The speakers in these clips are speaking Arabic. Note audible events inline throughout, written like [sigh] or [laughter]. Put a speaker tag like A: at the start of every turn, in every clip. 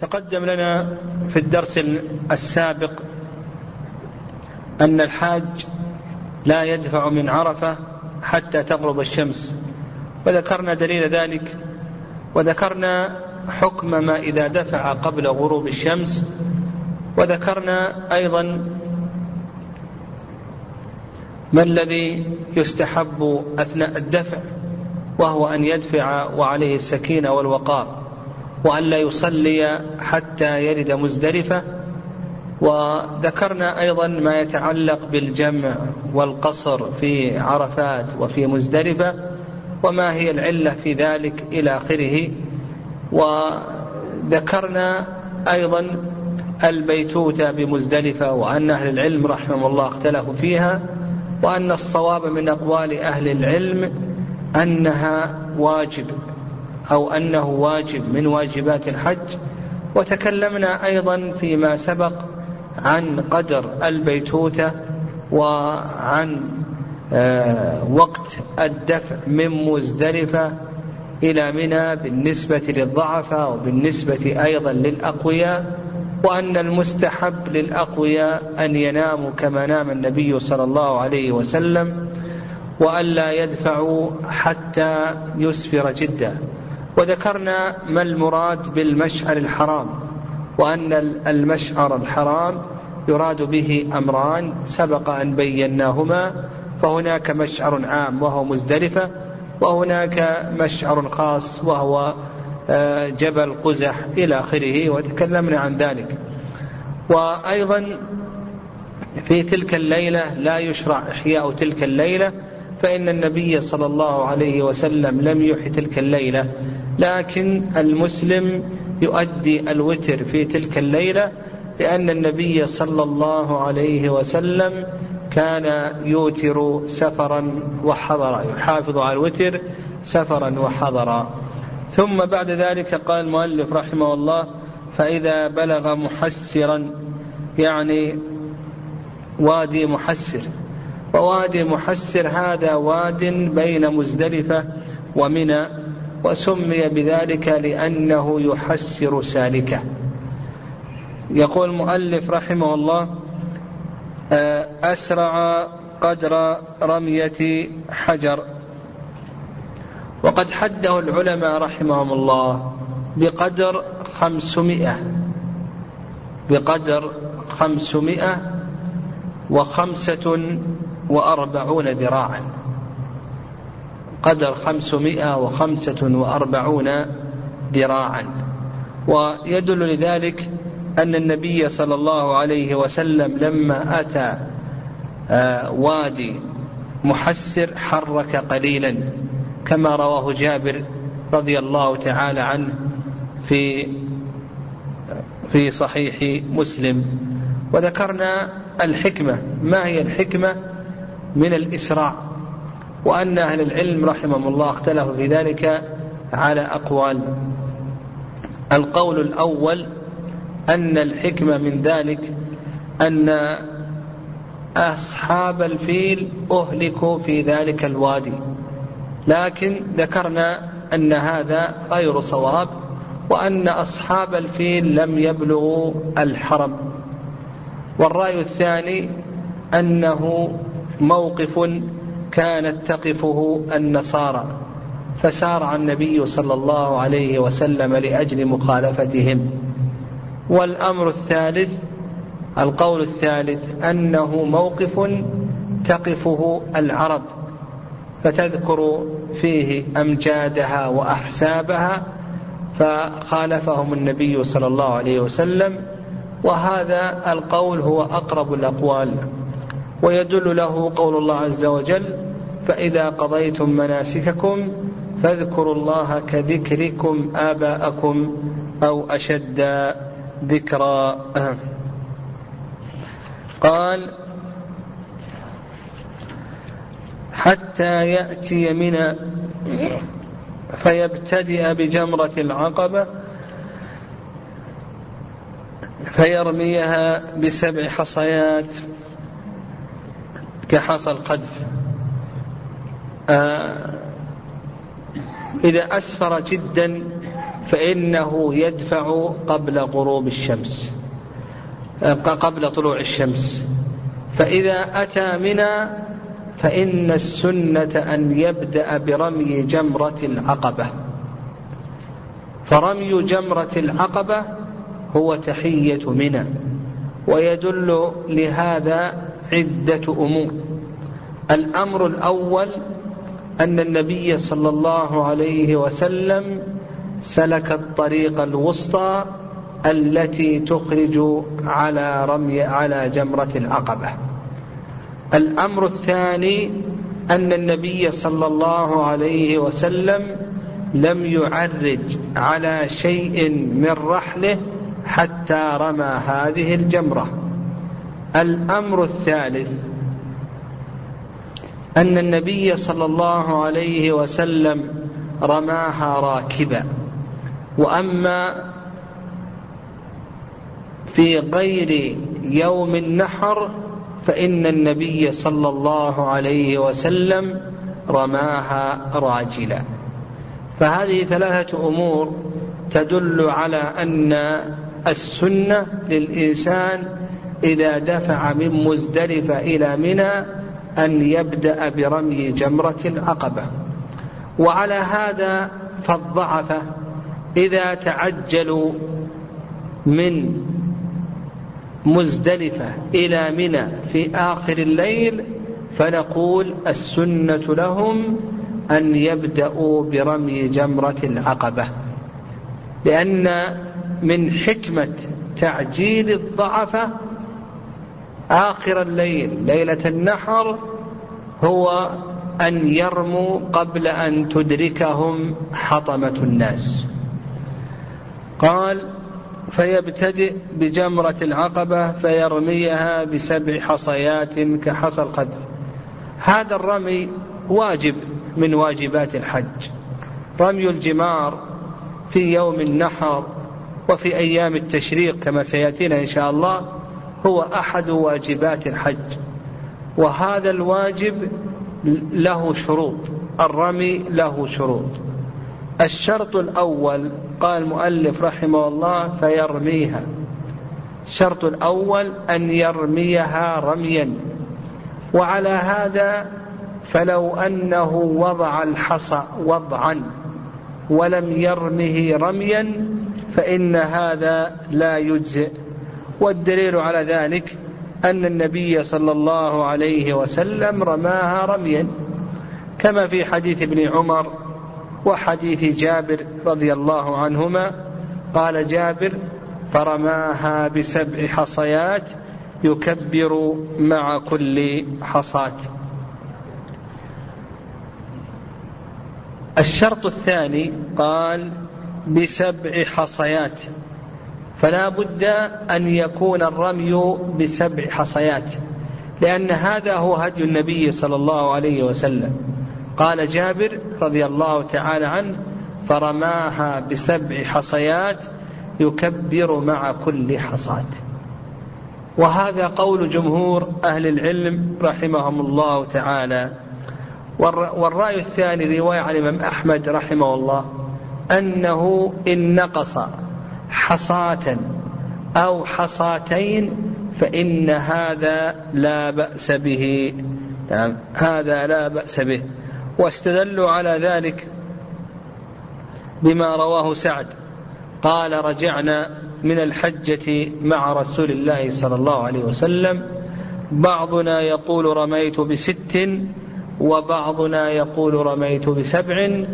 A: تقدم لنا في الدرس السابق أن الحاج لا يدفع من عرفة حتى تغرب الشمس. وذكرنا دليل ذلك وذكرنا حكم ما إذا دفع قبل غروب الشمس وذكرنا أيضا ما الذي يستحب أثناء الدفع وهو أن يدفع وعليه السكينة والوقار. وأن لا يصلي حتى يرد مزدلفة. وذكرنا أيضا ما يتعلق بالجمع والقصر في عرفات وفي مزدلفة وما هي العلة في ذلك إلى آخره. وذكرنا أيضا البيتوتة بمزدلفة وأن أهل العلم رحمهم الله اختلفوا فيها وأن الصواب من أقوال أهل العلم أنها واجب. أو أنه واجب من واجبات الحج. وتكلمنا أيضا فيما سبق عن قدر البيتوتة وعن آه، وقت الدفع من مزدلفة إلى منى بالنسبة للضعفاء وبالنسبة أيضا للأقوياء وأن المستحب للأقوياء أن يناموا كما نام النبي صلى الله عليه وسلم وألا يدفعوا حتى يسفر جدا. وذكرنا ما المراد بالمشعر الحرام وأن المشعر الحرام يراد به أمران سبق أن بيناهما فهناك مشعر عام وهو مزدلفة وهناك مشعر خاص وهو آه، جبل قزح إلى آخره وتكلمنا عن ذلك. وأيضا في تلك الليلة لا يشرع إحياء تلك الليلة فإن النبي صلى الله عليه وسلم لم يحي تلك الليلة لكن المسلم يؤدي الوتر في تلك الليلة لأن النبي صلى الله عليه وسلم كان يوتر سفرا وحضرا يحافظ على الوتر سفرا وحضرا ثم بعد ذلك قال المؤلف رحمه الله فإذا بلغ محسرا يعني وادي محسر. ووادي محسر هذا واد بين مزدلفة ومنى. وسمي بذلك لأنه يحسر سالكه. يقول المؤلف رحمه الله آه، أسرع قدر رمية حجر. وقد حده العلماء رحمهم الله بقدر خمسمائة بقدر خمسمائة وخمسة وأربعون ذراعا. قدر خمسمائة وخمسة وأربعون ذراعا. ويدل لذلك أن النبي صلى الله عليه وسلم لما أتى آه، وادي محسر حرك قليلا كما رواه جابر رضي الله تعالى عنه في في صحيح مسلم. وذكرنا الحكمة. ما هي الحكمة؟ من الإسراع. وأن أهل العلم رحمهم الله اختلفوا في ذلك على أقوال. القول الأول أن الحكمة من ذلك أن أصحاب الفيل أهلكوا في ذلك الوادي. لكن ذكرنا أن هذا غير صواب وأن أصحاب الفيل لم يبلغوا الحرم. والرأي الثاني أنه موقف كانت تقفه النصارى فسارع النبي صلى الله عليه وسلم لأجل مخالفتهم. والأمر الثالث القول الثالث أنه موقف تقفه العرب فتذكر فيه أمجادها وأحسابها فخالفهم النبي صلى الله عليه وسلم. وهذا القول هو أقرب الأقوال. ويدل له قول الله عز وجل فإذا قضيتم مناسككم فاذكروا الله كذكركم آباءكم أو أشد ذكرى قال حتى يأتي من فيبتدئ بجمرة العقبة فيرميها بسبع حصيات. كحصى القذف آه إذا أسفر جدا فإنه يدفع قبل غروب الشمس قبل طلوع الشمس. فإذا أتى منى فإن السنة أن يبدأ برمي جمرة العقبة. فرمي جمرة العقبة هو تحية منى ويدل لهذا عدة أمور. الأمر الأول أن النبي صلى الله عليه وسلم سلك الطريق الوسطى التي تخرج على رمي على جمرة العقبة. الأمر الثاني أن النبي صلى الله عليه وسلم لم يعرج على شيء من رحله حتى رمى هذه الجمرة. الأمر الثالث أن النبي صلى الله عليه وسلم رماها راكبا. وأما في غير يوم النحر فإن النبي صلى الله عليه وسلم رماها راجلا. فهذه ثلاثة أمور تدل على أن السنة للإنسان إذا دفع من مزدلفة إلى منى أن يبدأ برمي جمرة العقبة. وعلى هذا فالضعفة إذا تعجلوا من مزدلفة إلى منى في آخر الليل فنقول السنة لهم أن يبدأوا برمي جمرة العقبة. لأن من حكمة تعجيل الضعفة آخر الليل ليلة النحر هو أن يرموا قبل أن تدركهم حطمة الناس. قال فيبتدئ بجمرة العقبة فيرميها بسبع حصيات كحصى القدر. هذا الرمي واجب من واجبات الحج. رمي الجمار في يوم النحر وفي أيام التشريق كما سيأتينا إن شاء الله هو أحد واجبات الحج وهذا الواجب له شروط الرمي له شروط. الشرط الأول قال المؤلف رحمه الله فيرميها. الشرط الأول أن يرميها رميا. وعلى هذا فلو أنه وضع الحصى وضعا ولم يرمه رميا فإن هذا لا يجزئ. والدليل على ذلك أن النبي صلى الله عليه وسلم رماها رميا كما في حديث ابن عمر وحديث جابر رضي الله عنهما قال جابر فرماها بسبع حصيات يكبر مع كل حصاة. الشرط الثاني قال بسبع حصيات. فلا بد أن يكون الرمي بسبع حصيات لأن هذا هو هدي النبي صلى الله عليه وسلم. قال جابر رضي الله تعالى عنه فرماها بسبع حصيات يكبر مع كل حصاة. وهذا قول جمهور أهل العلم رحمهم الله تعالى. والرأي الثاني رواية عن الإمام أحمد رحمه الله أنه إن نقص حصاة أو حصاتين فإن هذا لا بأس به. نعم هذا لا بأس به. واستدلوا على ذلك بما رواه سعد. قال رجعنا من الحجة مع رسول الله صلى الله عليه وسلم. بعضنا يقول رميت بست وبعضنا يقول رميت بسبع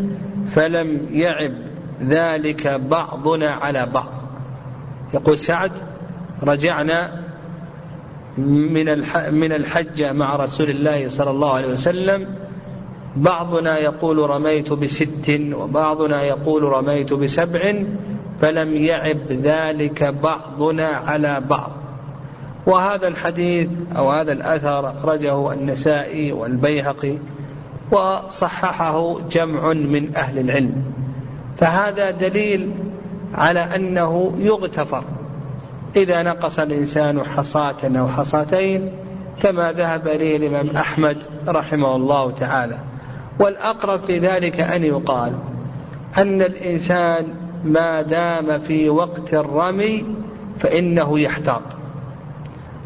A: فلم يعب. ذلك بعضنا على بعض. يقول سعد رجعنا من من الحجة مع رسول الله صلى الله عليه وسلم. بعضنا يقول رميت بست وبعضنا يقول رميت بسبع فلم يعب ذلك بعضنا على بعض. وهذا الحديث أو هذا الأثر أخرجه النسائي والبيهقي وصححه جمع من أهل العلم. فهذا دليل على أنه يغتفر. إذا نقص الإنسان حصاة أو حصاتين كما ذهب إليه الإمام أحمد رحمه الله تعالى. والأقرب في ذلك أن يقال أن الإنسان ما دام في وقت الرمي فإنه يحتاط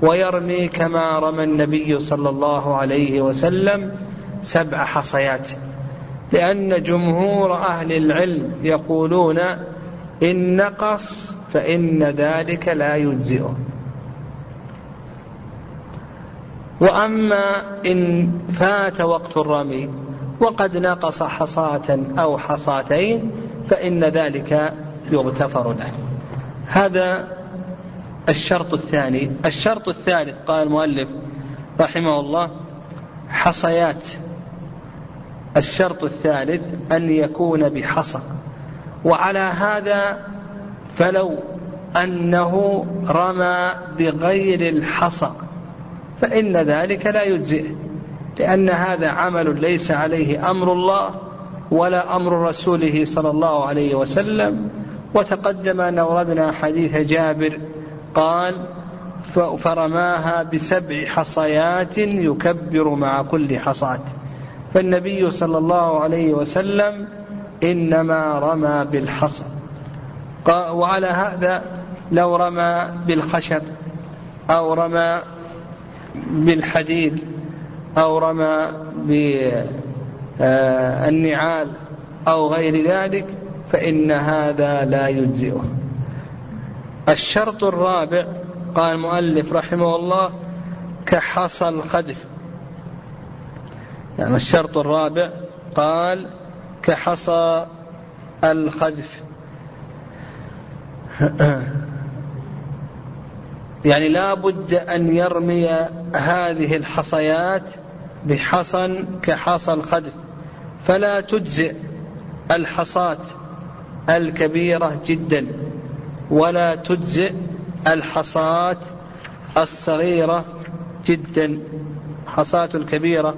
A: ويرمي كما رمى النبي صلى الله عليه وسلم سبع حصيات. لأن جمهور أهل العلم يقولون إن نقص فإن ذلك لا يجزئه وأما إن فات وقت الرمي وقد نقص حصاة أو حصاتين فإن ذلك يغتفر له. هذا الشرط الثاني. الشرط الثالث قال المؤلف رحمه الله حصيات الشرط الثالث أن يكون بحصى. وعلى هذا فلو أنه رمى بغير الحصى فإن ذلك لا يجزئه لأن هذا عمل ليس عليه أمر الله ولا أمر رسوله صلى الله عليه وسلم. وتقدم أن أوردنا حديث جابر قال فرماها بسبع حصيات يكبر مع كل حصاة. فالنبي صلى الله عليه وسلم إنما رمى بالحصى. وعلى هذا لو رمى بالخشب أو رمى بالحديد أو رمى بالنعال أو غير ذلك فإن هذا لا يجزئه. الشرط الرابع قال المؤلف رحمه الله كحصى الخدف. يعني الشرط الرابع قال كحصى الخذف. [clears throat] يعني لا بد أن يرمي هذه الحصيات بحصى كحصى الخذف. فلا تجزئ الحصاة الكبيرة جدا ولا تجزئ الحصاة الصغيرة جدا. حصاة الكبيرة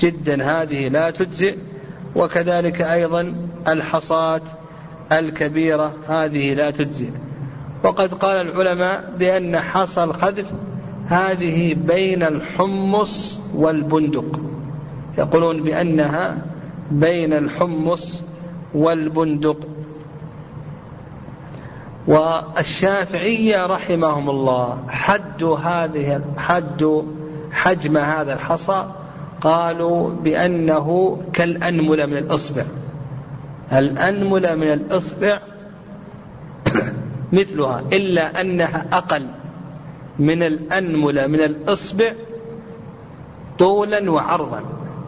A: جدا هذه لا تجزئ وكذلك أيضا الحصاة الكبيرة هذه لا تجزئ. وقد قال العلماء بأن حصى الخذف هذه بين الحمص والبندق. يقولون بأنها بين الحمص والبندق. والشافعية رحمهم الله حد هذه حد حجم هذا الحصى قالوا بأنه كالأنملة من الإصبع. الأنملة من الإصبع [coughs] مثلها إلا أنها أقل من الأنملة من الإصبع طولا وعرضا.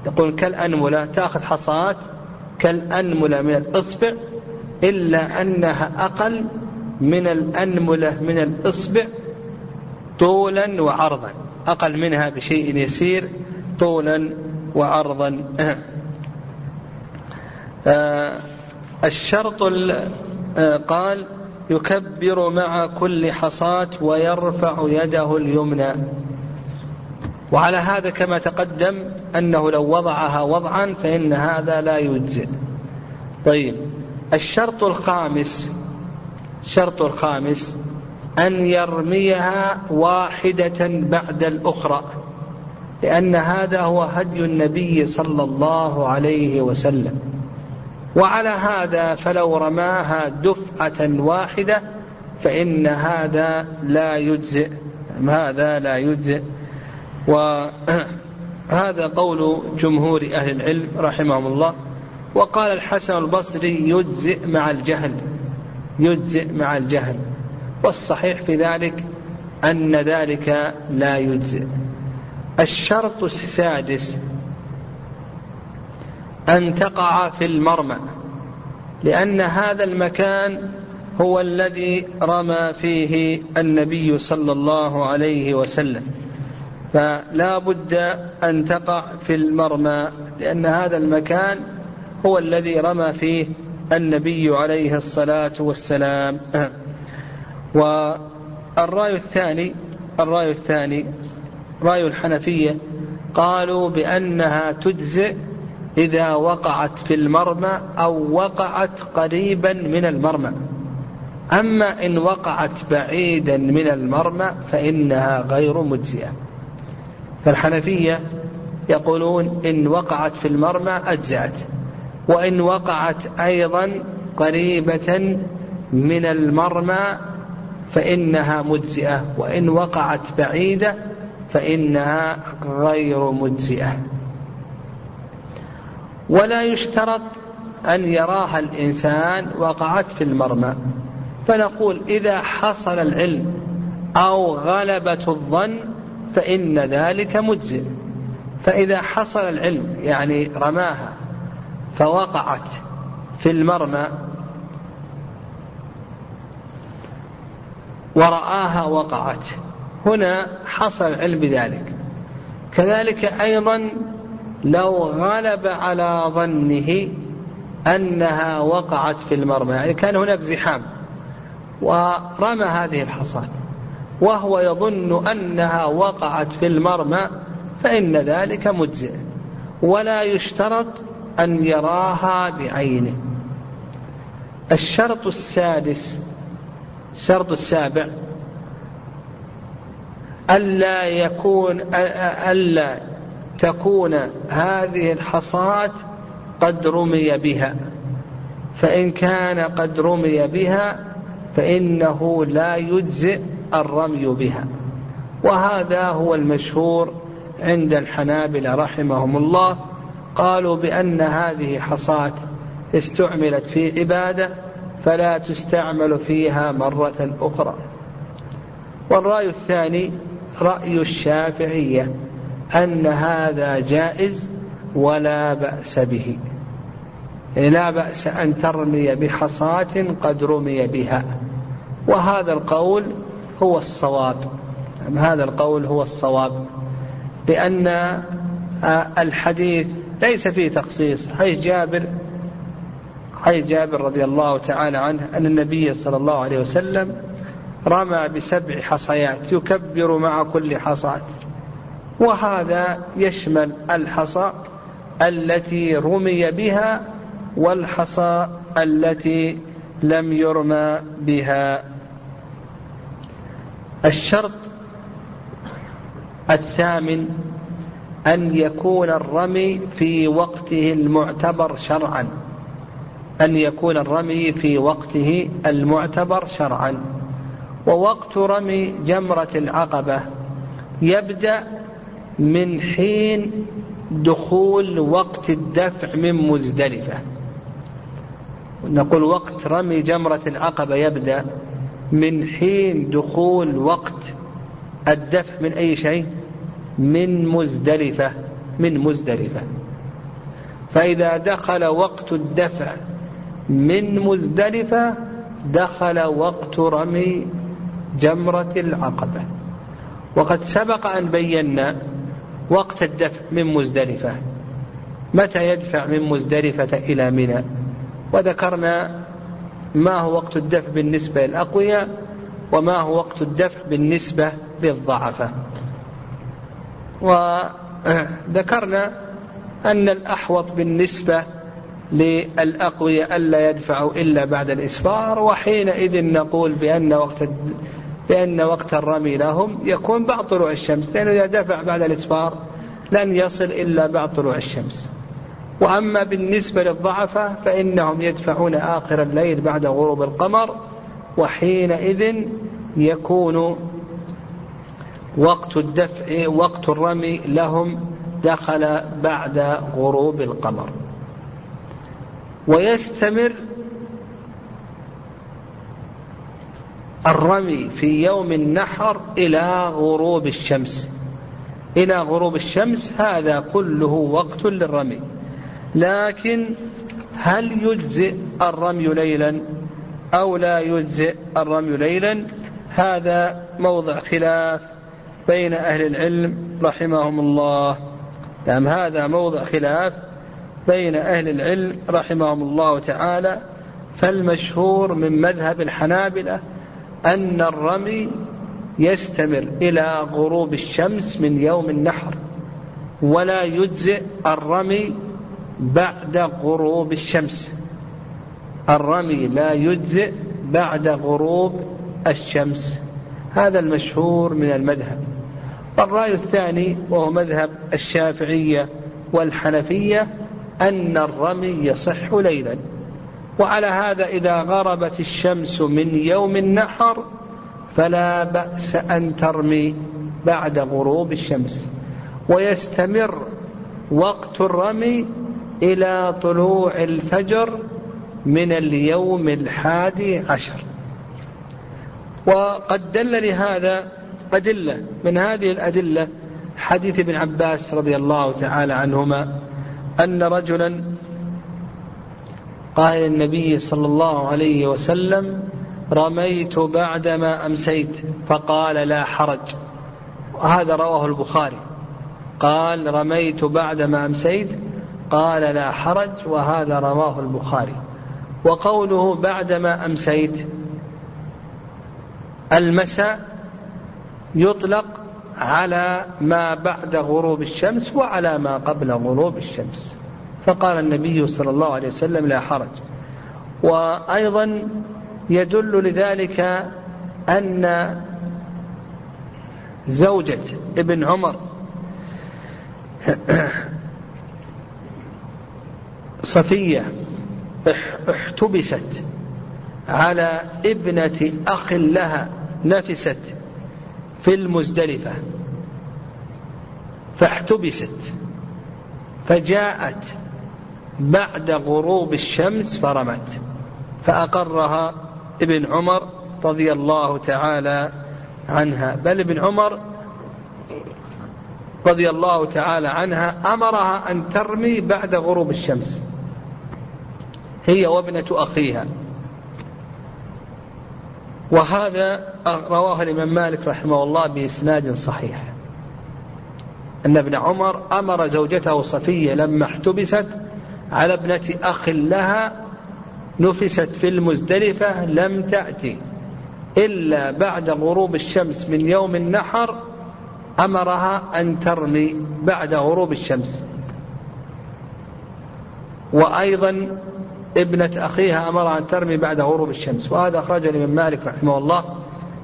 A: يقول كالأنملة تأخذ حصاة كالأنملة من الإصبع إلا أنها أقل من الأنملة من الإصبع طولا وعرضا. أقل منها بشيء يسير طولا وعرضا. آه، الشرط آه، قال يكبر مع كل حصاة ويرفع يده اليمنى. وعلى هذا كما تقدم أنه لو وضعها وضعا فإن هذا لا يجزئ. طيب الشرط الخامس الشرط الخامس أن يرميها واحدة بعد الأخرى. لأن هذا هو هدي النبي صلى الله عليه وسلم. وعلى هذا فلو رماها دفعة واحدة فإن هذا لا يجزئ هذا لا يجزئ. وهذا [clears throat] قول جمهور أهل العلم رحمهم الله. وقال الحسن البصري يجزئ مع الجهل يجزئ مع الجهل. والصحيح في ذلك أن ذلك لا يجزئ. الشرط السادس أن تقع في المرمى لأن هذا المكان هو الذي رمى فيه النبي صلى الله عليه وسلم. فلا بد أن تقع في المرمى لأن هذا المكان هو الذي رمى فيه النبي عليه الصلاة والسلام. [clears throat] والرأي الثاني الرأي الثاني رأي الحنفية قالوا بأنها تجزئ إذا وقعت في المرمى أو وقعت قريبا من المرمى. أما إن وقعت بعيدا من المرمى فإنها غير مجزئة. فالحنفية يقولون إن وقعت في المرمى أجزأت وإن وقعت أيضا قريبة من المرمى فإنها مجزئة وإن وقعت بعيدة فإنها غير مجزئة. ولا يشترط أن يراها الإنسان وقعت في المرمى. فنقول إذا حصل العلم أو غلبة الظن فإن ذلك مجزئ. فإذا حصل العلم يعني رماها فوقعت في المرمى ورآها وقعت هنا حصل العلم بذلك. كذلك أيضا لو غلب على ظنه أنها وقعت في المرمى يعني كان هناك زحام ورمى هذه الحصاة وهو يظن أنها وقعت في المرمى فإن ذلك مجزئ ولا يشترط أن يراها بعينه. الشرط السادس الشرط السابع ألا يكون ألا تكون هذه الحصاة قد رمي بها. فإن كان قد رمي بها فإنه لا يجزئ الرمي بها. وهذا هو المشهور عند الحنابلة رحمهم الله. قالوا بأن هذه حصاة استعملت في عبادة فلا تستعمل فيها مرة أخرى. والرأي الثاني رأي الشافعية أن هذا جائز ولا بأس به. يعني لا بأس أن ترمي بحصاة قد رمي بها. وهذا القول هو الصواب. هذا القول هو الصواب. لأن الحديث ليس فيه تخصيص. حيث جابر حيث جابر رضي الله تعالى عنه أن النبي صلى الله عليه وسلم رمى بسبع حصيات يكبر مع كل حصاة. وهذا يشمل الحصى التي رمي بها والحصى التي لم يرمى بها. الشرط الثامن أن يكون الرمي في وقته المعتبر شرعا. أن يكون الرمي في وقته المعتبر شرعا. ووقت رمي جمرة العقبة يبدأ من حين دخول وقت الدفع من مزدلفة. نقول وقت رمي جمرة العقبة يبدأ من حين دخول وقت الدفع من أي شيء؟ من مزدلفة من مزدلفة. فإذا دخل وقت الدفع من مزدلفة دخل وقت رمي جمرة العقبة. وقد سبق أن بينا وقت الدفع من مزدلفة. متى يدفع من مزدلفة إلى منى؟ وذكرنا ما هو وقت الدفع بالنسبة للأقوياء وما هو وقت الدفع بالنسبة للضعفة. وذكرنا أن الأحوط بالنسبة للأقوياء ألا يدفعوا إلا بعد الإسفار وحينئذ نقول بأن وقت بأن وقت الرمي لهم يكون بعد طلوع الشمس لأنه إذا دفع بعد الإسفار لن يصل إلا بعد طلوع الشمس. وأما بالنسبة للضعفة فإنهم يدفعون آخر الليل بعد غروب القمر وحينئذ يكون وقت الدفع وقت الرمي لهم دخل بعد غروب القمر. ويستمر الرمي في يوم النحر إلى غروب الشمس. إلى غروب الشمس هذا كله وقت للرمي. لكن هل يجزئ الرمي ليلا أو لا يجزئ الرمي ليلا؟ هذا موضع خلاف بين أهل العلم رحمهم الله. نعم هذا موضع خلاف بين أهل العلم رحمهم الله تعالى. فالمشهور من مذهب الحنابلة أن الرمي يستمر إلى غروب الشمس من يوم النحر ولا يجزئ الرمي بعد غروب الشمس. الرمي لا يجزئ بعد غروب الشمس. هذا المشهور من المذهب. الرأي الثاني وهو مذهب الشافعية والحنفية أن الرمي يصح ليلا. وعلى هذا إذا غربت الشمس من يوم النحر فلا بأس أن ترمي بعد غروب الشمس. ويستمر وقت الرمي إلى طلوع الفجر من اليوم الحادي عشر. وقد دل لهذا أدلة من هذه الأدلة حديث ابن عباس رضي الله تعالى عنهما أن رجلا قال للنبي صلى الله عليه وسلم رميت بعدما أمسيت فقال لا حرج وهذا رواه البخاري. قال رميت بعدما أمسيت قال لا حرج وهذا رواه البخاري. وقوله بعدما أمسيت المساء يطلق على ما بعد غروب الشمس وعلى ما قبل غروب الشمس. فقال النبي صلى الله عليه وسلم لا حرج. وأيضا يدل لذلك أن زوجة ابن عمر صفية احتبست على ابنة أخ لها نفست في المزدلفة فاحتبست فجاءت بعد غروب الشمس فرمت. فأقرها ابن عمر رضي الله تعالى عنها. بل ابن عمر رضي الله تعالى عنها أمرها أن ترمي بعد غروب الشمس. هي وابنة أخيها. وهذا رواه الإمام مالك رحمه الله بإسناد صحيح. أن ابن عمر أمر زوجته صفية لما احتبست على ابنة أخ لها نفست في المزدلفة لم تأتي إلا بعد غروب الشمس من يوم النحر أمرها أن ترمي بعد غروب الشمس. وأيضا ابنة أخيها أمرها أن ترمي بعد غروب الشمس. وهذا أخرجه الإمام مالك رحمه الله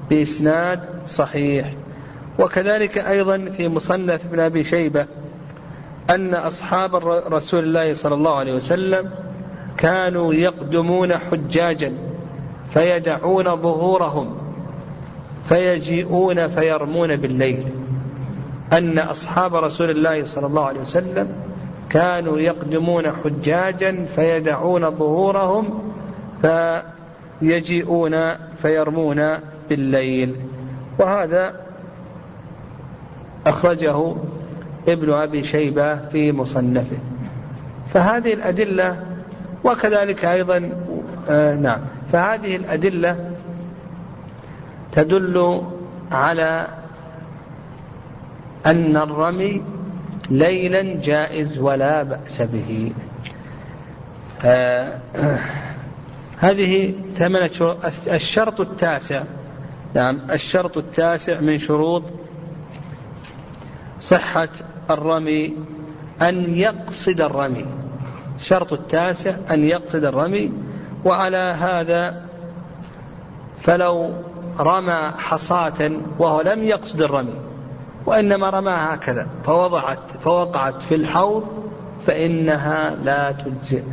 A: بإسناد صحيح. وكذلك أيضا في مصنف ابن أبي شيبة أن أصحاب رسول الله صلى الله عليه وسلم كانوا يقدمون حجاجا فيدعون ظهورهم فيجيئون فيرمون بالليل. أن أصحاب رسول الله صلى الله عليه وسلم كانوا يقدمون حجاجا فيدعون ظهورهم فيجيئون فيرمون بالليل. وهذا أخرجه ابن أبي شيبة في مصنفه. فهذه الأدلة وكذلك أيضا آه نعم. فهذه الأدلة تدل على أن الرمي ليلا جائز ولا بأس به. آه هذه ثمنة شروط الشرط التاسع. نعم الشرط التاسع من شروط صحة الرمي أن يقصد الرمي. الشرط التاسع أن يقصد الرمي. وعلى هذا فلو رمى حصاة وهو لم يقصد الرمي وإنما رماها هكذا فوضعت فوقعت في الحوض فإنها لا تجزئ.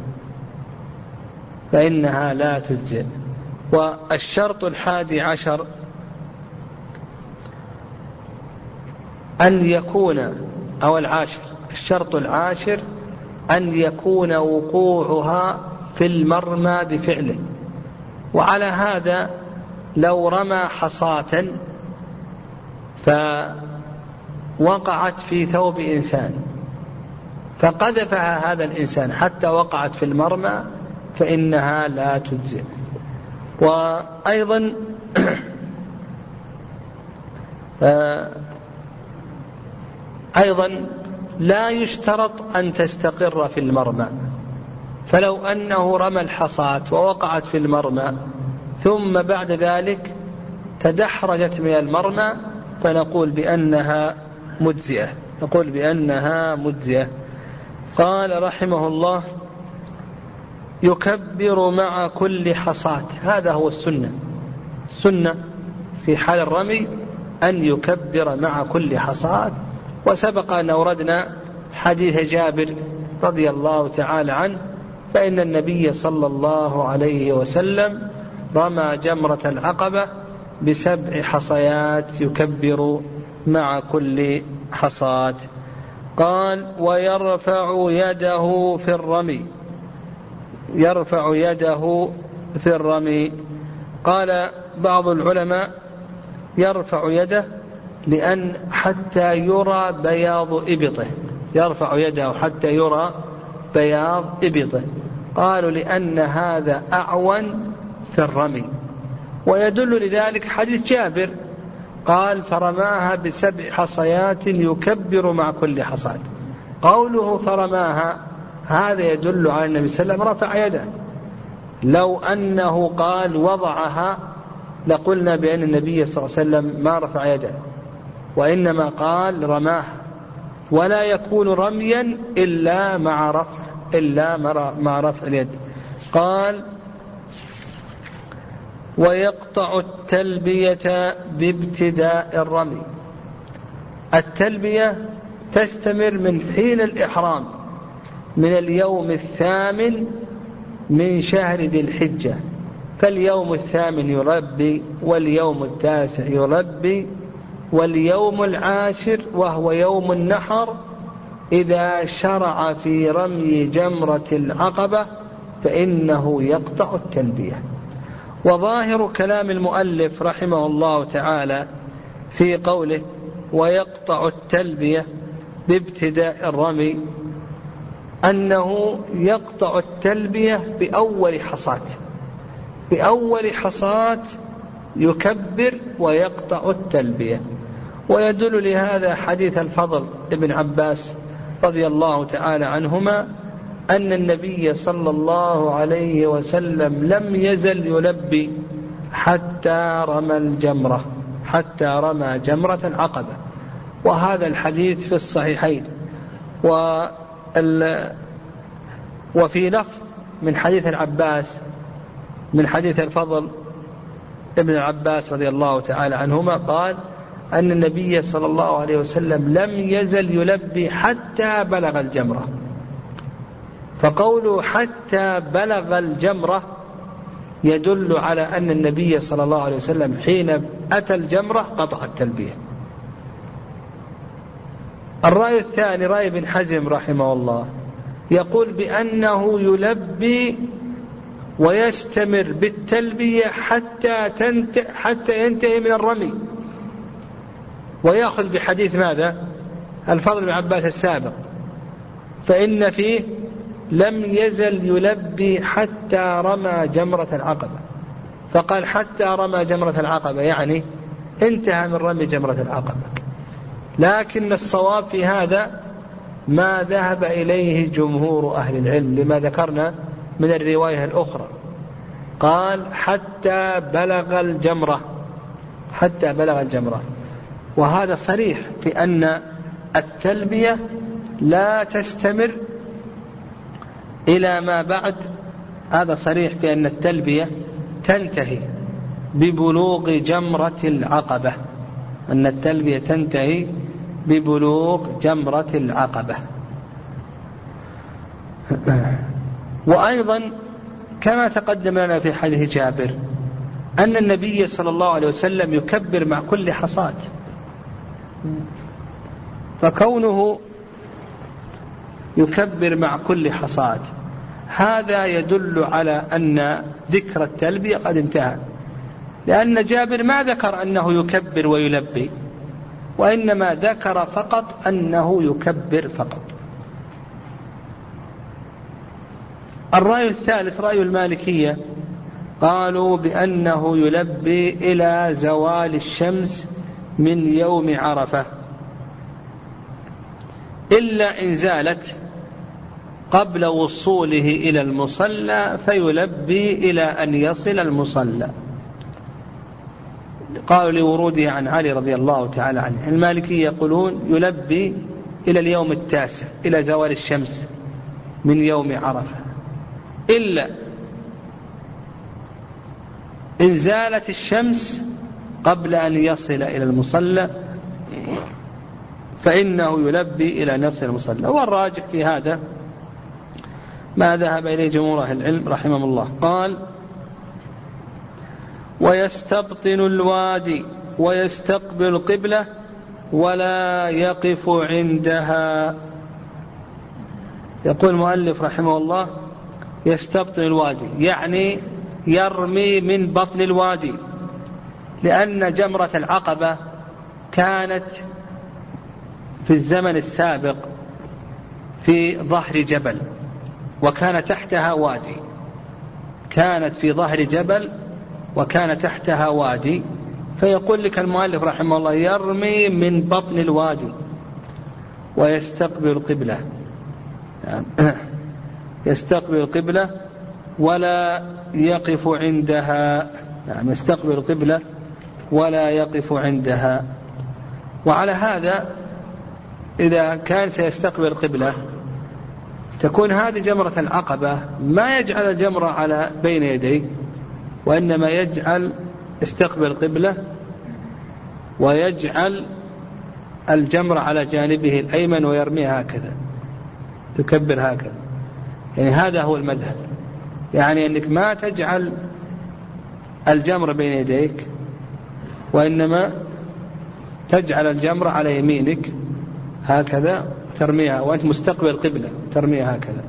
A: فإنها لا تجزئ. والشرط الحادي عشر أن يكون أو العاشر. الشرط العاشر أن يكون وقوعها في المرمى بفعله وعلى هذا لو رمى حصاة فوقعت في ثوب إنسان فقذفها هذا الإنسان حتى وقعت في المرمى فإنها لا تجزئ. وأيضا [clears throat] أيضا لا يشترط أن تستقر في المرمى. فلو أنه رمى الحصاة ووقعت في المرمى ثم بعد ذلك تدحرجت من المرمى فنقول بأنها مجزئة. نقول بأنها مجزئة. قال رحمه الله يكبر مع كل حصاة. هذا هو السنة. السنة في حال الرمي أن يكبر مع كل حصاة. وسبق أن أوردنا حديث جابر رضي الله تعالى عنه فإن النبي صلى الله عليه وسلم رمى جمرة العقبة بسبع حصيات يكبر مع كل حصاة قال ويرفع يده في الرمي. يرفع يده في الرمي. قال بعض العلماء يرفع يده لأن حتى يرى بياض إبطه. يرفع يده حتى يرى بياض إبطه. قالوا لأن هذا أعون في الرمي. ويدل لذلك حديث جابر. قال فرماها بسبع حصيات يكبر مع كل حصاة. قوله فرماها هذا يدل على النبي صلى الله عليه وسلم رفع يده. لو أنه قال وضعها لقلنا بأن النبي صلى الله عليه وسلم ما رفع يده. وإنما قال رماها ولا يكون رميا إلا مع رفع إلا مع رفع اليد. قال ويقطع التلبية بابتداء الرمي. التلبية تستمر من حين الإحرام من اليوم الثامن من شهر ذي الحجة. فاليوم الثامن يربي واليوم التاسع يربي واليوم العاشر وهو يوم النحر إذا شرع في رمي جمرة العقبة فإنه يقطع التلبية. وظاهر كلام المؤلف رحمه الله تعالى في قوله ويقطع التلبية بابتداء الرمي أنه يقطع التلبية بأول حصاة بأول حصاة يكبر ويقطع التلبية. ويدل لهذا حديث الفضل ابن عباس رضي الله تعالى عنهما أن النبي صلى الله عليه وسلم لم يزل يلبي حتى رمى الجمرة حتى رمى جمرة العقبة. وهذا الحديث في الصحيحين. وفي لفظ من حديث العباس من حديث الفضل ابن العباس رضي الله تعالى عنهما قال أن النبي صلى الله عليه وسلم لم يزل يلبي حتى بلغ الجمرة. فقوله حتى بلغ الجمرة يدل على أن النبي صلى الله عليه وسلم حين أتى الجمرة قطع التلبية. الرأي الثاني رأي ابن حزم رحمه الله يقول بأنه يلبي ويستمر بالتلبية حتى حتى ينتهي من الرمي. ويأخذ بحديث ماذا؟ الفضل بن عباس السابق. فإن فيه لم يزل يلبي حتى رمى جمرة العقبة. فقال حتى رمى جمرة العقبة يعني انتهى من رمي جمرة العقبة. لكن الصواب في هذا ما ذهب إليه جمهور أهل العلم لما ذكرنا من الرواية الأخرى. قال حتى بلغ الجمرة. حتى بلغ الجمرة. وهذا صريح في أن التلبية لا تستمر إلى ما بعد. هذا صريح بأن التلبية تنتهي ببلوغ جمرة العقبة. أن التلبية تنتهي ببلوغ جمرة العقبة. وأيضا كما تقدم لنا في حديث جابر أن النبي صلى الله عليه وسلم يكبر مع كل حصاة. فكونه يكبر مع كل حصاة هذا يدل على أن ذكر التلبية قد انتهى. لأن جابر ما ذكر أنه يكبر ويلبي وإنما ذكر فقط أنه يكبر فقط. الرأي الثالث رأي المالكية. قالوا بأنه يلبي إلى زوال الشمس من يوم عرفة. إلا إن زالت قبل وصوله إلى المصلى فيلبي إلى أن يصل المصلى. قالوا لوروده عن علي رضي الله تعالى عنه المالكية يقولون يلبي إلى اليوم التاسع إلى زوال الشمس من يوم عرفة. إلا إن زالت الشمس قبل أن يصل إلى المصلى فإنه يلبي إلى نصر المصلى. والراجح في هذا ما ذهب إليه جمهور أهل العلم رحمهم الله. قال ويستبطن الوادي ويستقبل القبلة ولا يقف عندها. يقول المؤلف رحمه الله يستبطن الوادي يعني يرمي من بطن الوادي. لأن جمرة العقبة كانت في الزمن السابق في ظهر جبل وكان تحتها وادي. كانت في ظهر جبل وكان تحتها وادي. فيقول لك المؤلف رحمه الله يرمي من بطن الوادي ويستقبل القبلة [coughs] يستقبل القبلة ولا يقف عندها. يعني يستقبل القبلة ولا يقف عندها. وعلى هذا إذا كان سيستقبل القبلة تكون هذه جمرة العقبة. ما يجعل الجمرة على بين يديه وإنما يجعل استقبل القبلة ويجعل الجمرة على جانبه الأيمن ويرميها هكذا تكبر هكذا. يعني هذا هو المذهب. يعني أنك ما تجعل الجمرة بين يديك وإنما تجعل الجمرة على يمينك هكذا ترميها وأنت مستقبل القبلة ترميها هكذا.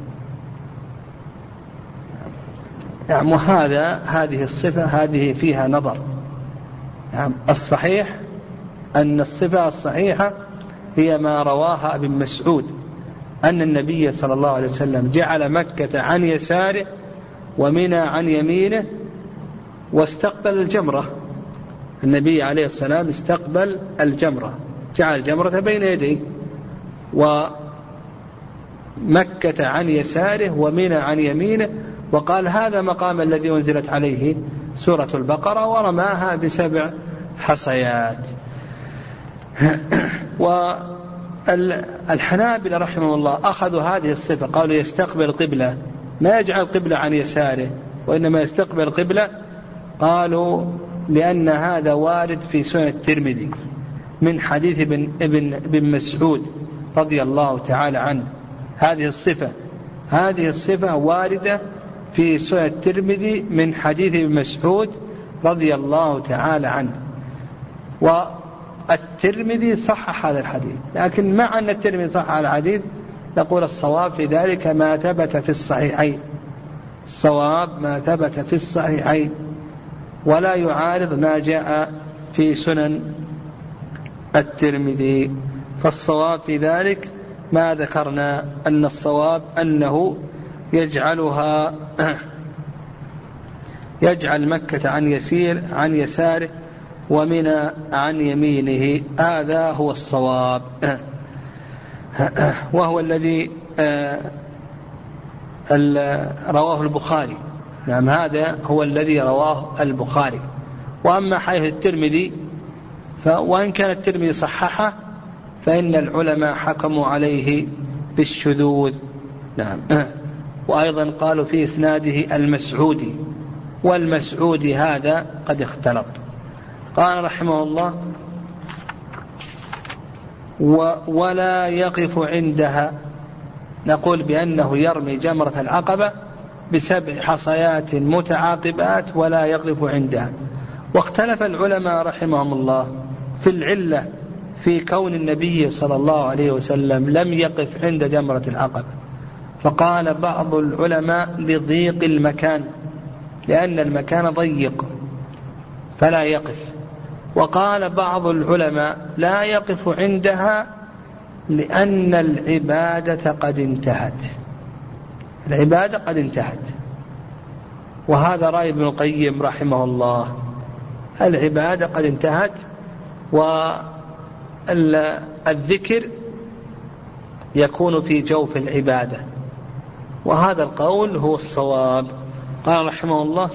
A: نعم وهذا هذه الصفة هذه فيها نظر. نعم الصحيح أن الصفة الصحيحة هي ما رواها ابن مسعود أن النبي صلى الله عليه وسلم جعل مكة عن يساره ومنى عن يمينه واستقبل الجمرة. النبي عليه السلام استقبل الجمرة جعل الجمرة بين يديه ومكة عن يساره ومنى عن يمينه وقال هذا مقام الذي أنزلت عليه سورة البقرة ورماها بسبع حصيات. [clears throat] والحنابلة رحمه الله أخذوا هذه الصفة قالوا يستقبل القبلة ما يجعل القبلة عن يساره وإنما يستقبل القبلة قالوا لأن هذا وارد في سنة الترمذي من حديث ابن, ابن, ابن مسعود رضي الله تعالى عنه. هذه الصفة. هذه الصفة واردة في سنة الترمذي من حديث ابن مسعود رضي الله تعالى عنه. والترمذي صحح هذا الحديث. لكن مع أن الترمذي صحح هذا الحديث نقول الصواب في ذلك ما ثبت في الصحيحين. الصواب ما ثبت في الصحيحين. ولا يعارض ما جاء في سنن الترمذي. فالصواب في ذلك ما ذكرنا أن الصواب أنه يجعلها [clears throat] يجعل مكة عن يسير عن يساره ومنى عن يمينه. هذا هو الصواب. [clears throat] وهو الذي آه، رواه البخاري. نعم هذا هو الذي رواه البخاري. وأما حيث الترمذي وإن كان الترمذي صححه فإن العلماء حكموا عليه بالشذوذ. نعم. [clears throat] وأيضا قالوا في إسناده المسعودي. والمسعودي هذا قد اختلط. قال رحمه الله ولا يقف عندها. نقول بأنه يرمي جمرة العقبة بسبع حصيات متعاقبات ولا يقف عندها واختلف العلماء رحمهم الله في العلة في كون النبي صلى الله عليه وسلم لم يقف عند جمرة العقبة. فقال بعض العلماء لضيق المكان لأن المكان ضيق فلا يقف. وقال بعض العلماء لا يقف عندها لأن العبادة قد انتهت. العبادة قد انتهت. وهذا رأي ابن القيم رحمه الله. العبادة قد انتهت والذكر يكون في جوف العبادة. وهذا القول هو الصواب. قال رحمه الله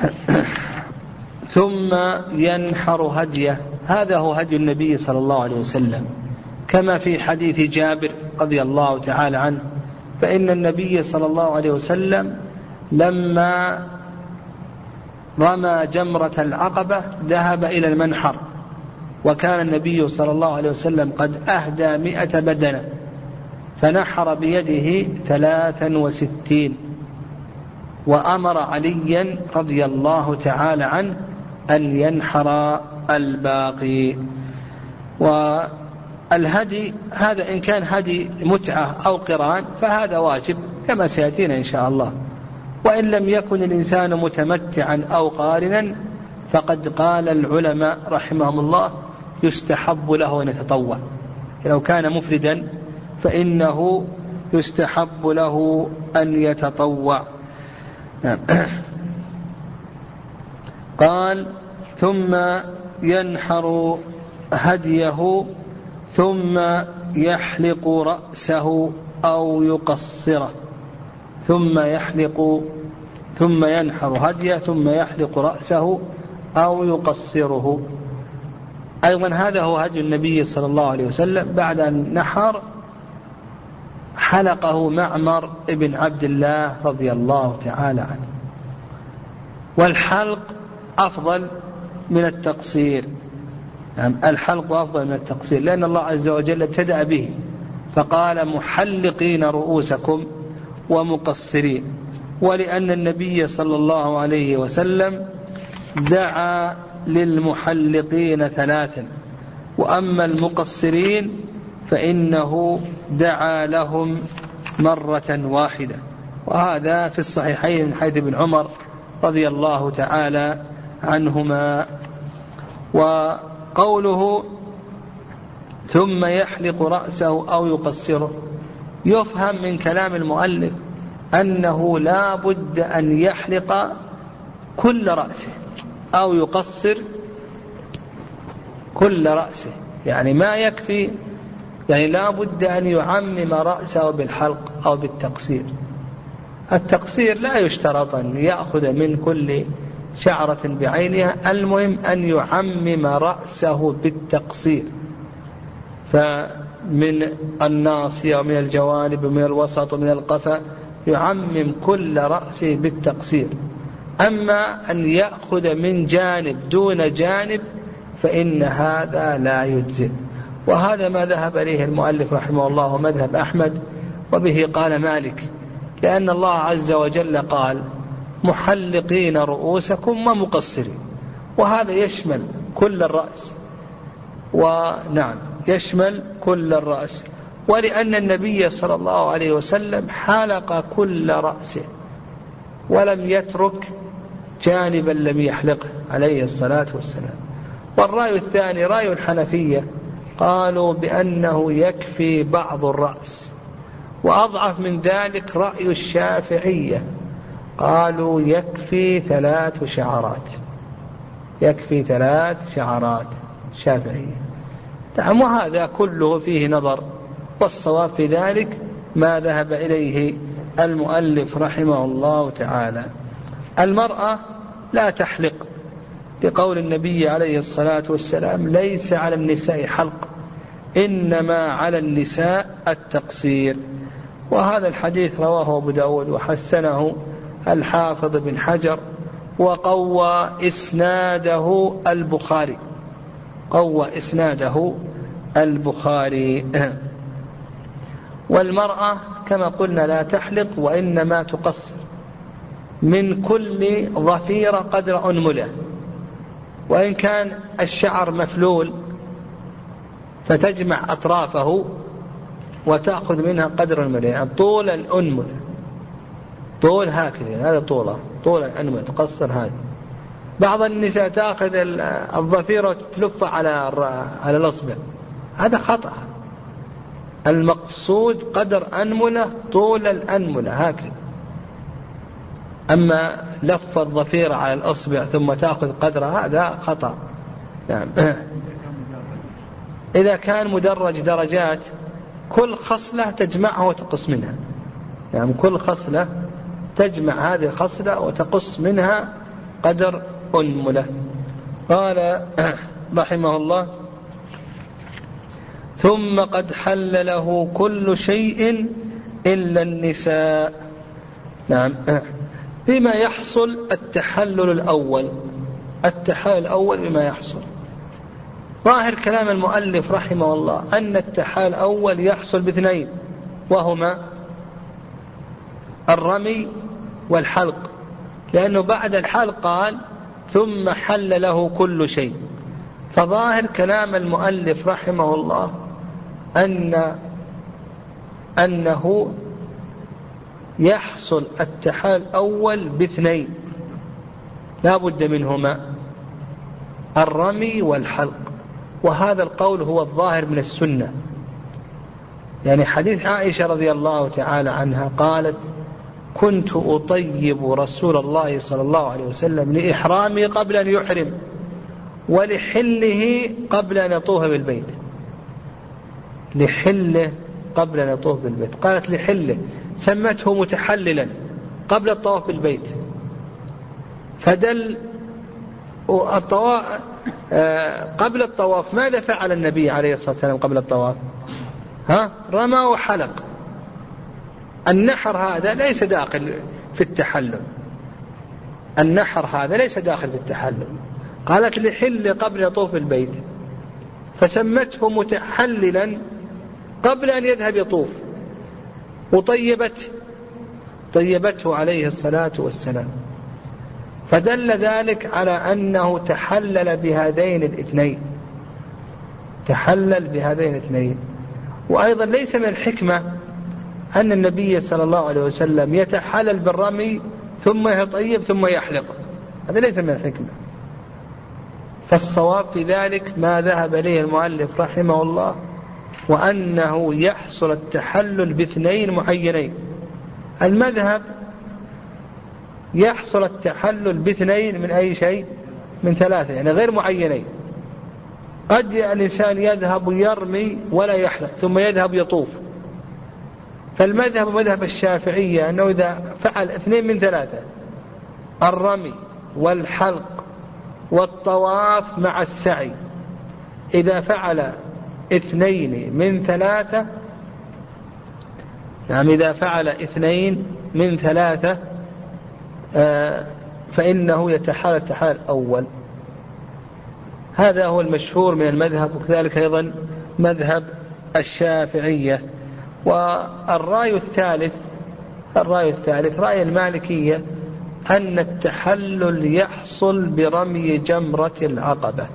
A: [clears throat] ثم ينحر هديه. هذا هو هدي النبي صلى الله عليه وسلم. كما في حديث جابر رضي الله تعالى عنه. فإن النبي صلى الله عليه وسلم لما رمى جمرة العقبة ذهب إلى المنحر وكان النبي صلى الله عليه وسلم قد أهدى مئة بدنة فنحر بيده ثلاثا وستين وأمر عليا رضي الله تعالى عنه أن ينحر الباقي. والهدي هذا إن كان هدي متعة أو قران فهذا واجب كما سيأتينا إن شاء الله. وإن لم يكن الإنسان متمتعا أو قارنا فقد قال العلماء رحمهم الله يستحب له أن يتطوع. لو كان مفردا فإنه يستحب له أن يتطوع. قال ثم ينحر هديه ثم يحلق رأسه أو يقصره. ثم يحلق ثم ينحر هديه ثم يحلق رأسه أو يقصره. أيضا هذا هو هدي النبي صلى الله عليه وسلم. بعد أن نحر حلقه معمر بن عبد الله رضي الله تعالى عنه. والحلق أفضل من التقصير. يعني الحلق أفضل من التقصير لأن الله عز وجل ابتدأ به فقال محلقين رؤوسكم ومقصرين ولأن النبي صلى الله عليه وسلم دعا للمحلقين ثلاثا وأما المقصرين فإنه دعا لهم مرة واحدة وهذا في الصحيحين من حديث ابن عمر رضي الله تعالى عنهما. وقوله ثم يحلق رأسه أو يقصره. يفهم من كلام المؤلف أنه لا بد أن يحلق كل رأسه أو يقصر كل رأسه. يعني ما يكفي يعني لا بد أن يعمم رأسه بالحلق أو بالتقصير. التقصير لا يشترط أن يأخذ من كل شعرة بعينها المهم أن يعمم رأسه بالتقصير. فمن الناصية ومن الجوانب ومن الوسط ومن القفا يعمم كل رأسه بالتقصير. أما أن يأخذ من جانب دون جانب فإن هذا لا يجزئ. وهذا ما ذهب إليه المؤلف رحمه الله ومذهب أحمد وبه قال مالك لأن الله عز وجل قال محلقين رؤوسكم ومقصرين. وهذا يشمل كل الرأس. ونعم يشمل كل الرأس. ولأن النبي صلى الله عليه وسلم حلق كل رأسه ولم يترك جانبا لم يحلقه عليه الصلاة والسلام. والرأي الثاني رأي الحنفية قالوا بأنه يكفي بعض الرأس. وأضعف من ذلك رأي الشافعية. قالوا يكفي ثلاث شعرات. يكفي ثلاث شعرات شافعية. نعم وهذا كله فيه نظر والصواب في ذلك ما ذهب إليه المؤلف رحمه الله تعالى. المرأة لا تحلق بقول النبي عليه الصلاة والسلام ليس على النساء حلق إنما على النساء التقصير. وهذا الحديث رواه أبو داود وحسنه الحافظ بن حجر وقوى إسناده البخاري. قوى إسناده البخاري. [clears throat] والمرأة كما قلنا لا تحلق وإنما تقصر. من كل ظفيرة قدر أنملة. وإن كان الشعر مفلول فتجمع أطرافه وتأخذ منها قدر الملء يعني طول الأنملة. طول هكذا هذا طوله طول الأنملة تقصر هذه. بعض النساء تأخذ الضفيرة وتتلف على على الأصبع. هذا خطأ. المقصود قدر أنملة طول الأنملة هكذا. أما لف الضفيرة على الأصبع ثم تأخذ قدرها هذا خطأ. نعم. [coughs] إذا كان مدرج درجات كل خصلة تجمعها وتقص منها. يعني كل خصلة تجمع هذه الخصلة وتقص منها قدر أنملة قال [clears throat] رحمه الله ثم قد حل له كل شيء إلا النساء. نعم. [clears throat] بما يحصل التحلل الأول. التحلل الأول بما يحصل. ظاهر كلام المؤلف رحمه الله أن التحال الأول يحصل باثنين وهما الرمي والحلق. لأنه بعد الحلق قال ثم حل له كل شيء. فظاهر كلام المؤلف رحمه الله أن أنه يحصل التحال الأول باثنين. لا بد منهما. الرمي والحلق. وهذا القول هو الظاهر من السنة. يعني حديث عائشة رضي الله تعالى عنها قالت كنت أطيب رسول الله صلى الله عليه وسلم لإحرامي قبل أن يحرم ولحله قبل أن يطوف بالبيت. لحله قبل أن يطوف بالبيت. قالت لحله سمته متحللا قبل الطواف بالبيت. فدل الطواف قبل الطواف ماذا فعل النبي عليه الصلاة والسلام قبل الطواف؟ ها؟ رمى وحلق النحر هذا ليس داخل في التحلل. النحر هذا ليس داخل في التحلل. قالت لحل قبل يطوف البيت. فسمته متحللا قبل أن يذهب يطوف. وطيبت طيبته عليه الصلاة والسلام. فدل ذلك على أنه تحلل بهذين الاثنين. تحلل بهذين الاثنين. وأيضا ليس من الحكمة أن النبي صلى الله عليه وسلم يتحلل بالرمي ثم يطيب ثم يحلق. هذا ليس من الحكمة. فالصواب في ذلك ما ذهب إليه المؤلف رحمه الله وأنه يحصل التحلل باثنين معينين. المذهب يحصل التحلل باثنين من أي شيء؟ من ثلاثة يعني غير معينين. قد الإنسان يذهب يرمي ولا يحلق ثم يذهب يطوف. فالمذهب مذهب الشافعية أنه إذا فعل اثنين من ثلاثة الرمي والحلق والطواف مع السعي. إذا فعل اثنين من ثلاثة نعم إذا فعل اثنين من ثلاثة آه، فإنه يتحال التحال الأول. هذا هو المشهور من المذهب وكذلك أيضا مذهب الشافعية. والرأي الثالث الرأي الثالث رأي المالكية أن التحلل يحصل برمي جمرة العقبة.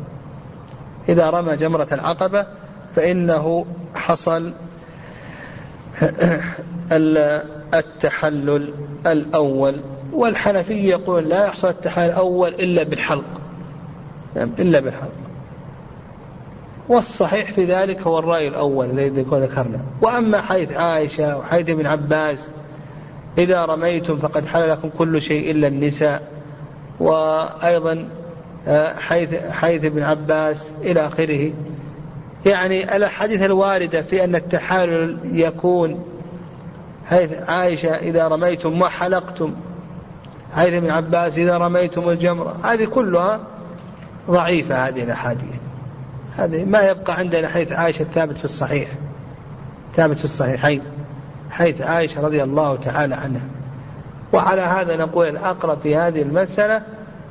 A: إذا رمى جمرة العقبة فإنه حصل التحلل الأول. والحنفية يقول لا يحصل التحلل الأول إلا بالحلق. نعم إلا بالحلق. والصحيح في ذلك هو الرأي الأول الذي ذكرنا. وأما حيث عائشة وحيث ابن عباس إذا رميتم فقد حل لكم كل شيء إلا النساء. وأيضا آه، حيث حيث ابن عباس إلى آخره. يعني الأحاديث الواردة في أن التحالل يكون حيث عائشة إذا رميتم وحلقتم. حيث ابن عباس إذا رميتم الجمرة. هذه كلها ضعيفة هذه الأحاديث. هذه ما يبقى عندنا حيث عائشة ثابت في الصحيح. ثابت في الصحيحين. حيث عائشة رضي الله تعالى عنها. وعلى هذا نقول الأقرب في هذه المسألة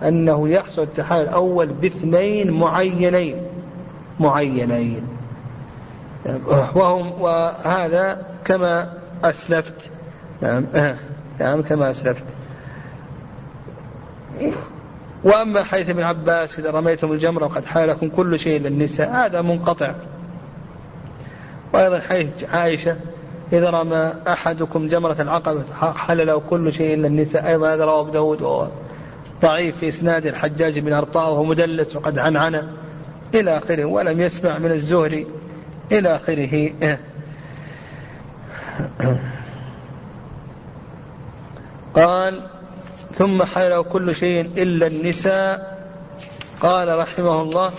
A: أنه يحصل التحال الأول باثنين معينين. معينين. وهم وهذا كما أسلفت. نعم. نعم كما أسلفت. وأما حيث ابن عباس إذا رميتم الجمرة وقد حال لكم كل شيء للنساء هذا منقطع. وأيضا حيث عائشة إذا رمى أحدكم جمرة العقبة حل له كل شيء إلا النساء أيضا هذا رواه أبو داود ضعيف في إسناد الحجاج بن أرطاء وهو مدلس وقد عنعنه إلى آخره ولم يسمع من الزهري إلى آخره. [clears throat] قال ثم حلل كل شيء إلا النساء قال رحمه الله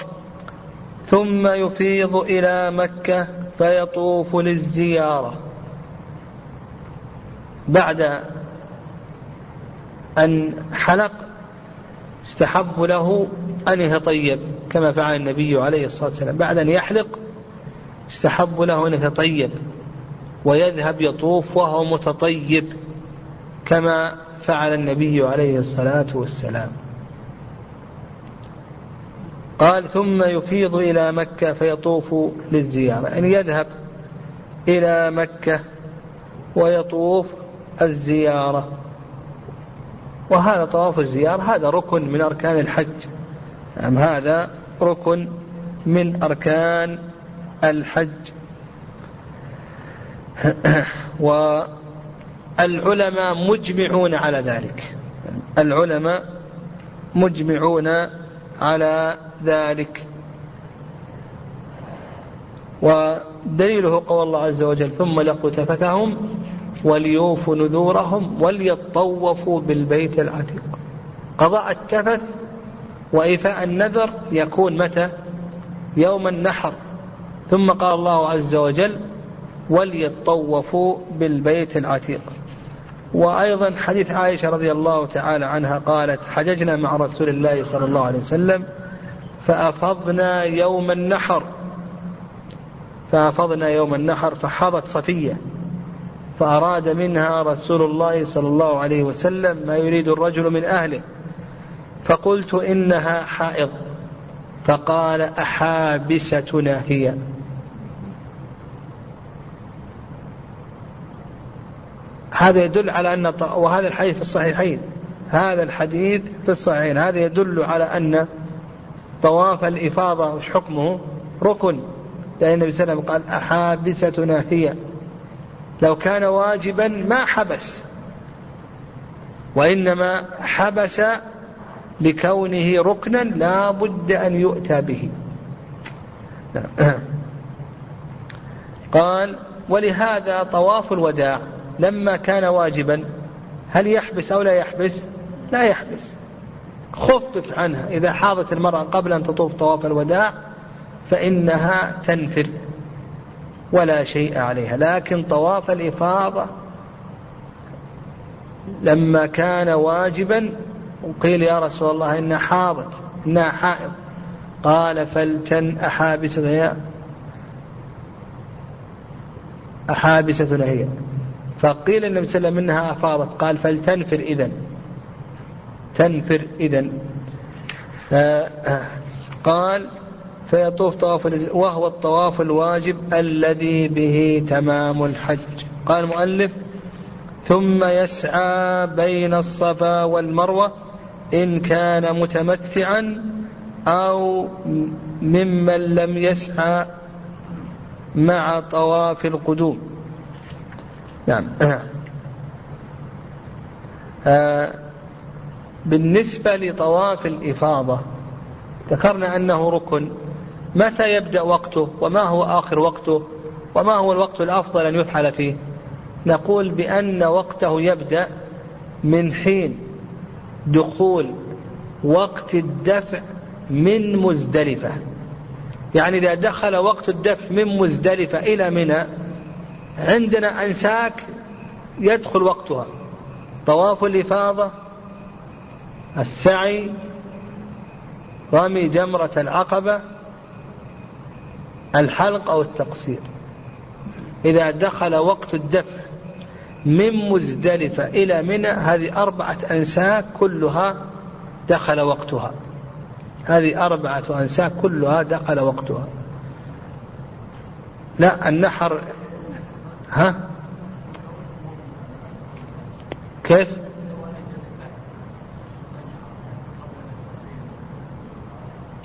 A: ثم يفيض إلى مكة فيطوف للزيارة. بعد أن حلق استحب له أن يتطيب كما فعل النبي عليه الصلاة والسلام. بعد أن يحلق استحب له أن يتطيب ويذهب يطوف وهو متطيب كما فعل النبي عليه الصلاة والسلام. قال ثم يفيض إلى مكة فيطوف للزيارة. يعني يذهب إلى مكة ويطوف الزيارة. وهذا طواف الزيارة هذا ركن من أركان الحج. نعم هذا ركن من أركان الحج؟ [clears throat] والعلماء مجمعون على ذلك. العلماء مجمعون على ذلك. ودليله قول الله عز وجل ثم لقوا تفتهم وليوفوا نذورهم وليطوفوا بالبيت العتيق. قضاء التفث وإيفاء النذر يكون متى؟ يوم النحر. ثم قال الله عز وجل وليطوفوا بالبيت العتيق. وأيضا حديث عائشة رضي الله تعالى عنها قالت حججنا مع رسول الله صلى الله عليه وسلم فأفضنا يوم النحر. فأفضنا يوم النحر فحضت صفية فأراد منها رسول الله صلى الله عليه وسلم ما يريد الرجل من أهله. فقلت إنها حائض. فقال أحابستنا هي. هذا يدل على أن وهذا الحديث في الصحيحين. هذا الحديث في الصحيحين. هذا يدل على أن طواف الإفاضة وش حكمه ركن. لأن النبي صلى الله عليه وسلم قال أحابستنا هي. لو كان واجبا ما حبس. وإنما حبس لكونه ركنا لا بد أن يؤتى به. [coughs] قال ولهذا طواف الوداع لما كان واجبا هل يحبس أو لا يحبس؟ لا يحبس. خفف عنها. إذا حاضت المرأة قبل أن تطوف طواف الوداع فإنها تنفر. ولا شيء عليها. لكن طواف الإفاضة لما كان واجبا وقيل يا رسول الله إنها حاضت إنها حائض. قال فلتن أحابستنا هي أحابستنا هي. فقيل النبي صلى الله عليه وسلم إنها أفاضت. قال فلتنفر إذن. تنفر إذن. قال فيطوف طواف وهو الطواف الواجب الذي به تمام الحج. قال المؤلف ثم يسعى بين الصفا والمروة إن كان متمتعا أو ممن لم يسعى مع طواف القدوم. نعم. آه بالنسبة لطواف الإفاضة ذكرنا أنه ركن. متى يبدأ وقته؟ وما هو آخر وقته؟ وما هو الوقت الأفضل أن يفعل فيه؟ نقول بأن وقته يبدأ من حين دخول وقت الدفع من مزدلفة. يعني إذا دخل وقت الدفع من مزدلفة إلى منى عندنا أنساك يدخل وقتها. طواف الإفاضة السعي رمي جمرة العقبة الحلق أو التقصير. إذا دخل وقت الدفع من مزدلفة إلى منى هذه أربعة أنساك كلها دخل وقتها. هذه أربعة أنساك كلها دخل وقتها. لا النحر ها؟ كيف؟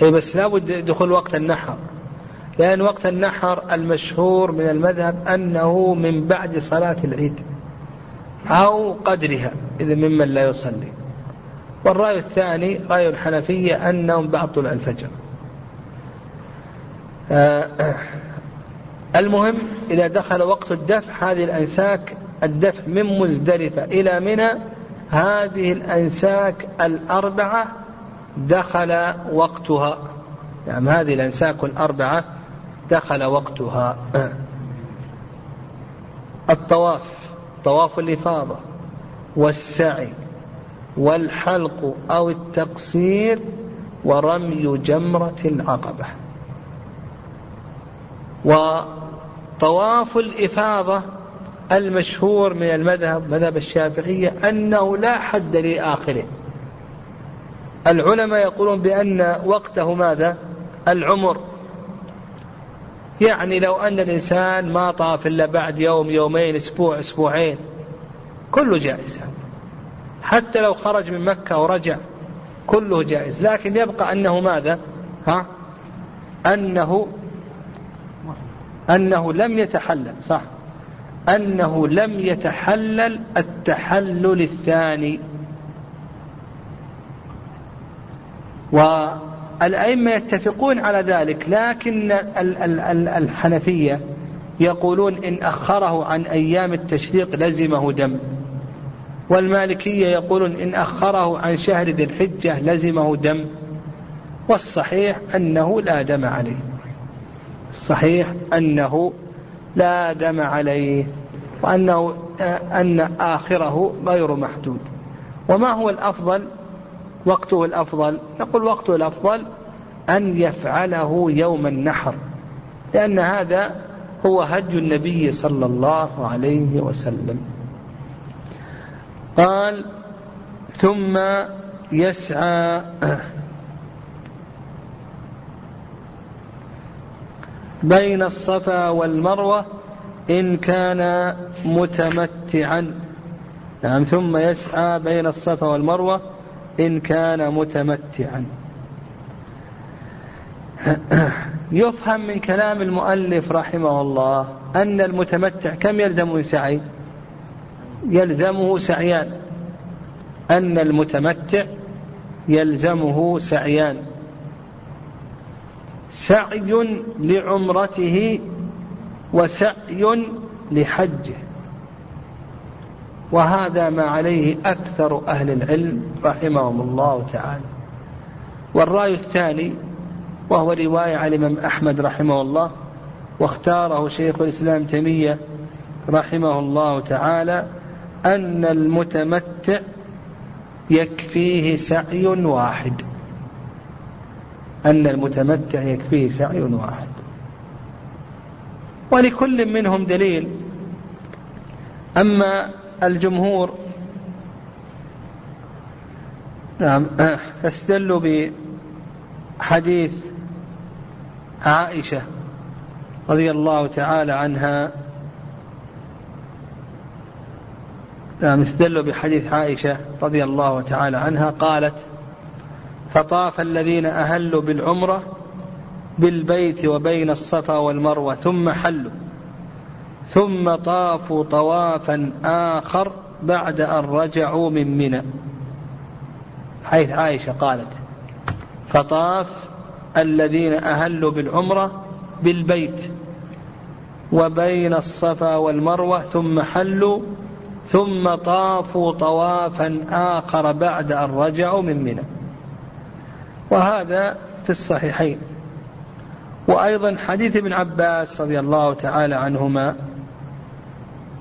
A: اي بس لابد دخول وقت النحر. لأن وقت النحر المشهور من المذهب أنه من بعد صلاة العيد أو قدرها إذا ممن لا يصلي. والرأي الثاني رأي الحنفية أنهم بعد طلوع الفجر. آه المهم إذا دخل وقت الدفع هذه الأنساك الدفع من مزدلفة إلى منى هذه الأنساك الأربعة دخل وقتها. يعني هذه الأنساك الأربعة دخل وقتها. [clears throat] الطواف طواف الإفاضة والسعي والحلق أو التقصير ورمي جمرة العقبة. وطواف الإفاضة المشهور من المذهب مذهب الشافعية أنه لا حد لآخره. العلماء يقولون بأن وقته ماذا؟ العمر. يعني لو أن الإنسان ما طاف إلا بعد يوم يومين أسبوع أسبوعين كله جائز حتى لو خرج من مكة ورجع كله جائز. لكن يبقى أنه ماذا؟ ها؟ أنه أنه لم يتحلل صح. أنه لم يتحلل التحلل الثاني. والأئمة يتفقون على ذلك لكن الحنفية يقولون إن أخره عن أيام التشريق لزمه دم. والمالكية يقولون إن أخره عن شهر ذي الحجة لزمه دم. والصحيح أنه لا دم عليه. الصحيح أنه لا دم عليه وأنه أن آخره غير محدود. وما هو الأفضل؟ وقته الأفضل؟ نقول وقته الأفضل أن يفعله يوم النحر لأن هذا هو هدي النبي صلى الله عليه وسلم. قال ثم يسعى بين الصفا والمروة إن كان متمتعا. نعم ثم يسعى بين الصفا والمروة إن كان متمتعا. يفهم من كلام المؤلف رحمه الله أن المتمتع كم يلزم من سعي؟ يلزمه سعيان. أن المتمتع يلزمه سعيان. سعي لعمرته وسعي لحجه. وهذا ما عليه أكثر أهل العلم رحمهم الله تعالى. والرأي الثاني وهو رواية عن الإمام أحمد رحمه الله واختاره شيخ الإسلام تيمية رحمه الله تعالى أن المتمتع يكفيه سعي واحد. أن المتمتع يكفيه سعي واحد. ولكل منهم دليل. أما الجمهور نعم فاستدلوا بحديث عائشة رضي الله تعالى عنها. نعم استدلوا بحديث عائشة رضي الله تعالى عنها. قالت فطاف الذين أهلوا بالعمرة بالبيت وبين الصفا والمروة ثم حلوا. ثم طافوا طوافا آخر بعد أن رجعوا من منى. حيث عائشة قالت فطاف الذين أهلوا بالعمرة بالبيت وبين الصفا والمروة ثم حلوا. ثم طافوا طوافا آخر بعد أن رجعوا من منى. وهذا في الصحيحين. وأيضا حديث ابن عباس رضي الله تعالى عنهما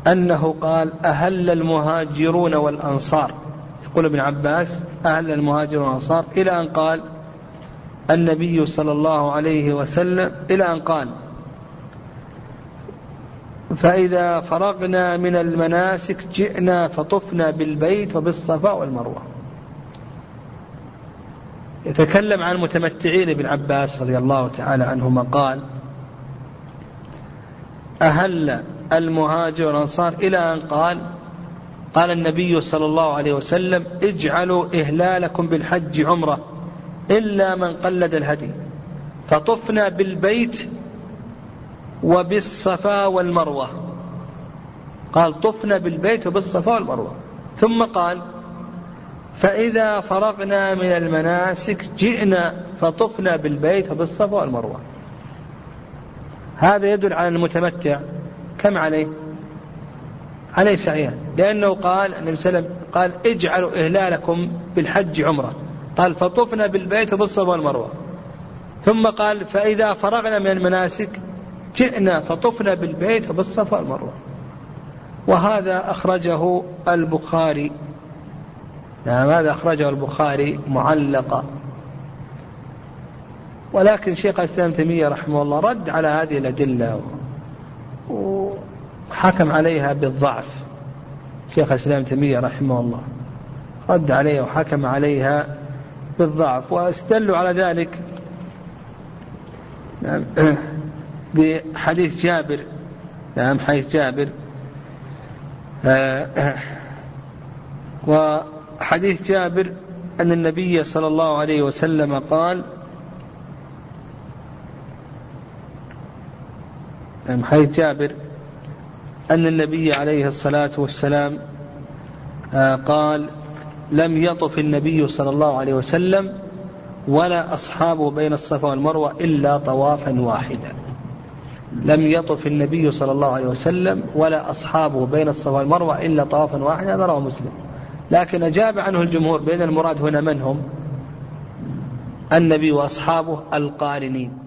A: أنه قال أهل المهاجرون والأنصار. يقول ابن عباس أهل المهاجرون والأنصار. إلى أن قال النبي صلى الله عليه وسلم إلى أن قال فإذا فرغنا من المناسك جئنا فطفنا بالبيت وبالصفا والمروة. يتكلم عن المتمتعين ابن عباس رضي الله تعالى عنهما قال أهل المهاجر والأنصار إلى أن قال قال النبي صلى الله عليه وسلم اجعلوا إهلالكم بالحج عمرة إلا من قلد الهدي. فطفنا بالبيت وبالصفا والمروة. قال طفنا بالبيت وبالصفا والمروة. ثم قال فإذا فرغنا من المناسك جئنا فطفنا بالبيت وبالصفا والمروة. هذا يدل على المتمتع. كم عليه؟ عليه سعيان. لأنه قال النبي صلى الله عليه وسلم قال اجعلوا إهلالكم بالحج عمرة. قال فطفنا بالبيت وبالصفا والمروة. ثم قال فإذا فرغنا من المناسك جئنا فطفنا بالبيت وبالصفا والمروة. وهذا أخرجه البخاري. نعم هذا أخرجه البخاري معلقا. ولكن شيخ الإسلام تيمية رحمه الله رد على هذه الأدلة وحكم عليها بالضعف. شيخ الإسلام تيمية رحمه الله رد عليها وحكم عليها بالضعف واستدلوا على ذلك. نعم [clears throat] بحديث جابر. نعم حديث جابر. آه، [clears throat] وحديث جابر أن النبي صلى الله عليه وسلم قال نعم حديث جابر أن النبي عليه الصلاة والسلام آه، قال لم يطف النبي صلى الله عليه وسلم ولا أصحابه بين الصفا والمروة إلا طوافا واحدا. لم يطف النبي صلى الله عليه وسلم ولا أصحابه بين الصفا والمروة إلا طوافا واحدا. هذا رواه مسلم. لكن أجاب عنه الجمهور بين المراد هنا من هم؟ النبي وأصحابه القارنين.